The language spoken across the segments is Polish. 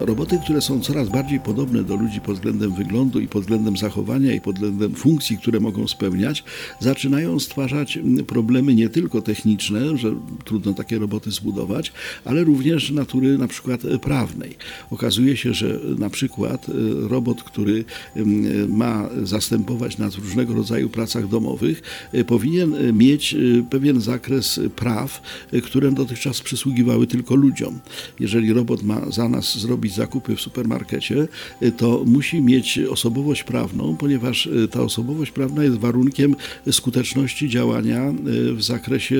Roboty, które są coraz bardziej podobne do ludzi pod względem wyglądu i pod względem zachowania i pod względem funkcji, które mogą spełniać, zaczynają stwarzać problemy nie tylko techniczne, że trudno takie roboty zbudować, ale również natury na przykład prawnej. Okazuje się, że na przykład e, robot, który ma zastępować nas w różnego rodzaju pracach domowych, e, powinien e, mieć pewien zakres praw, które dotychczas przysługiwały tylko ludziom. Jeżeli robot ma za nas zrobić robić zakupy w supermarkecie, y, to musi mieć osobowość prawną, ponieważ y, ta osobowość prawna jest warunkiem skuteczności działania y, w zakresie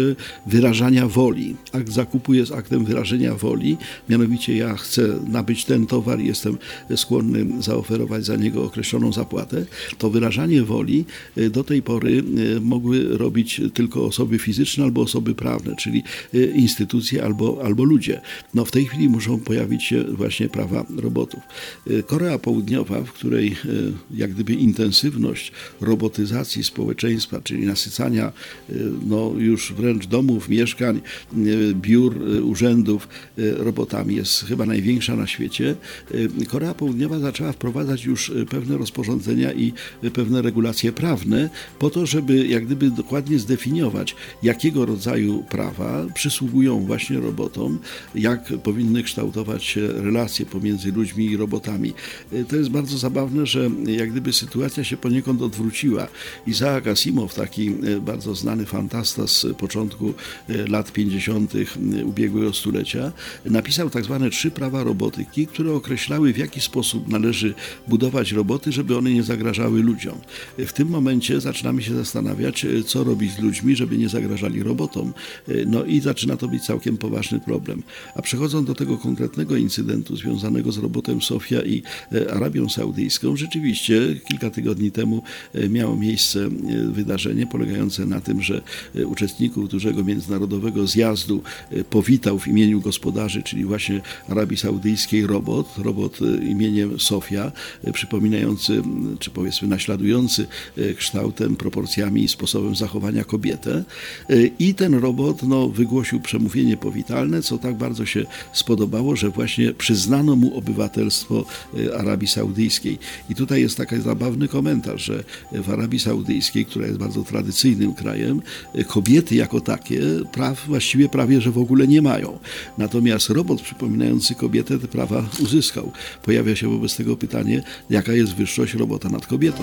wyrażania woli. Akt zakupu jest aktem wyrażenia woli, mianowicie ja chcę nabyć ten towar jestem skłonny zaoferować za niego określoną zapłatę. To wyrażanie woli do tej pory mogły robić tylko osoby fizyczne albo osoby prawne, czyli instytucje albo, albo ludzie. No w tej chwili muszą pojawić się właśnie prawa robotów. Y, Korea Południowa, w której y, jak gdyby intensywność robotyzacji społeczeństwa, czyli nasycania y, no, już wręcz domów, mieszkań, biur, urzędów robotami jest chyba największa na świecie. Korea Południowa zaczęła wprowadzać już pewne rozporządzenia i pewne regulacje prawne po to, żeby jak gdyby dokładnie zdefiniować, jakiego rodzaju prawa przysługują właśnie robotom, jak powinny kształtować się relacje pomiędzy ludźmi i robotami. E, to jest bardzo zabawne, że jak gdyby sytuacja się poniekąd odwróciła. Isaac Asimov, taki e, bardzo znany fantasta z początku e, lat 50. ubiegłego stulecia, napisał tak zwane trzy prawa robotyki, które określały w jaki sposób należy budować roboty, żeby one nie zagrażały ludziom. W tym momencie zaczynamy się zastanawiać, co robić z ludźmi, żeby nie zagrażali robotom. No i zaczyna to być całkiem poważny problem. A przechodząc do tego konkretnego incydentu związanego związanego z robotem Sofia i e, Arabią Saudyjską. Rzeczywiście kilka tygodni temu e, miało miejsce e, wydarzenie polegające na tym, że uczestników dużego międzynarodowego zjazdu powitał w imieniu gospodarzy, czyli właśnie Arabii Saudyjskiej robot, robot imieniem Sofia, przypominający, czy powiedzmy naśladujący kształtem, proporcjami i sposobem zachowania kobietę. I ten robot no, wygłosił przemówienie powitalne, co tak bardzo się spodobało, że właśnie przyznano mu obywatelstwo e, Arabii Saudyjskiej. I tutaj jest taki zabawny komentarz, że w Arabii Saudyjskiej, która jest bardzo tradycyjnym krajem, e, kobiety jako takie praw właściwie prawie, że w ogóle nie mają. Natomiast robot przypominający kobietę te prawa uzyskał. Pojawia się wobec tego pytanie, jaka jest wyższość robota nad kobietą.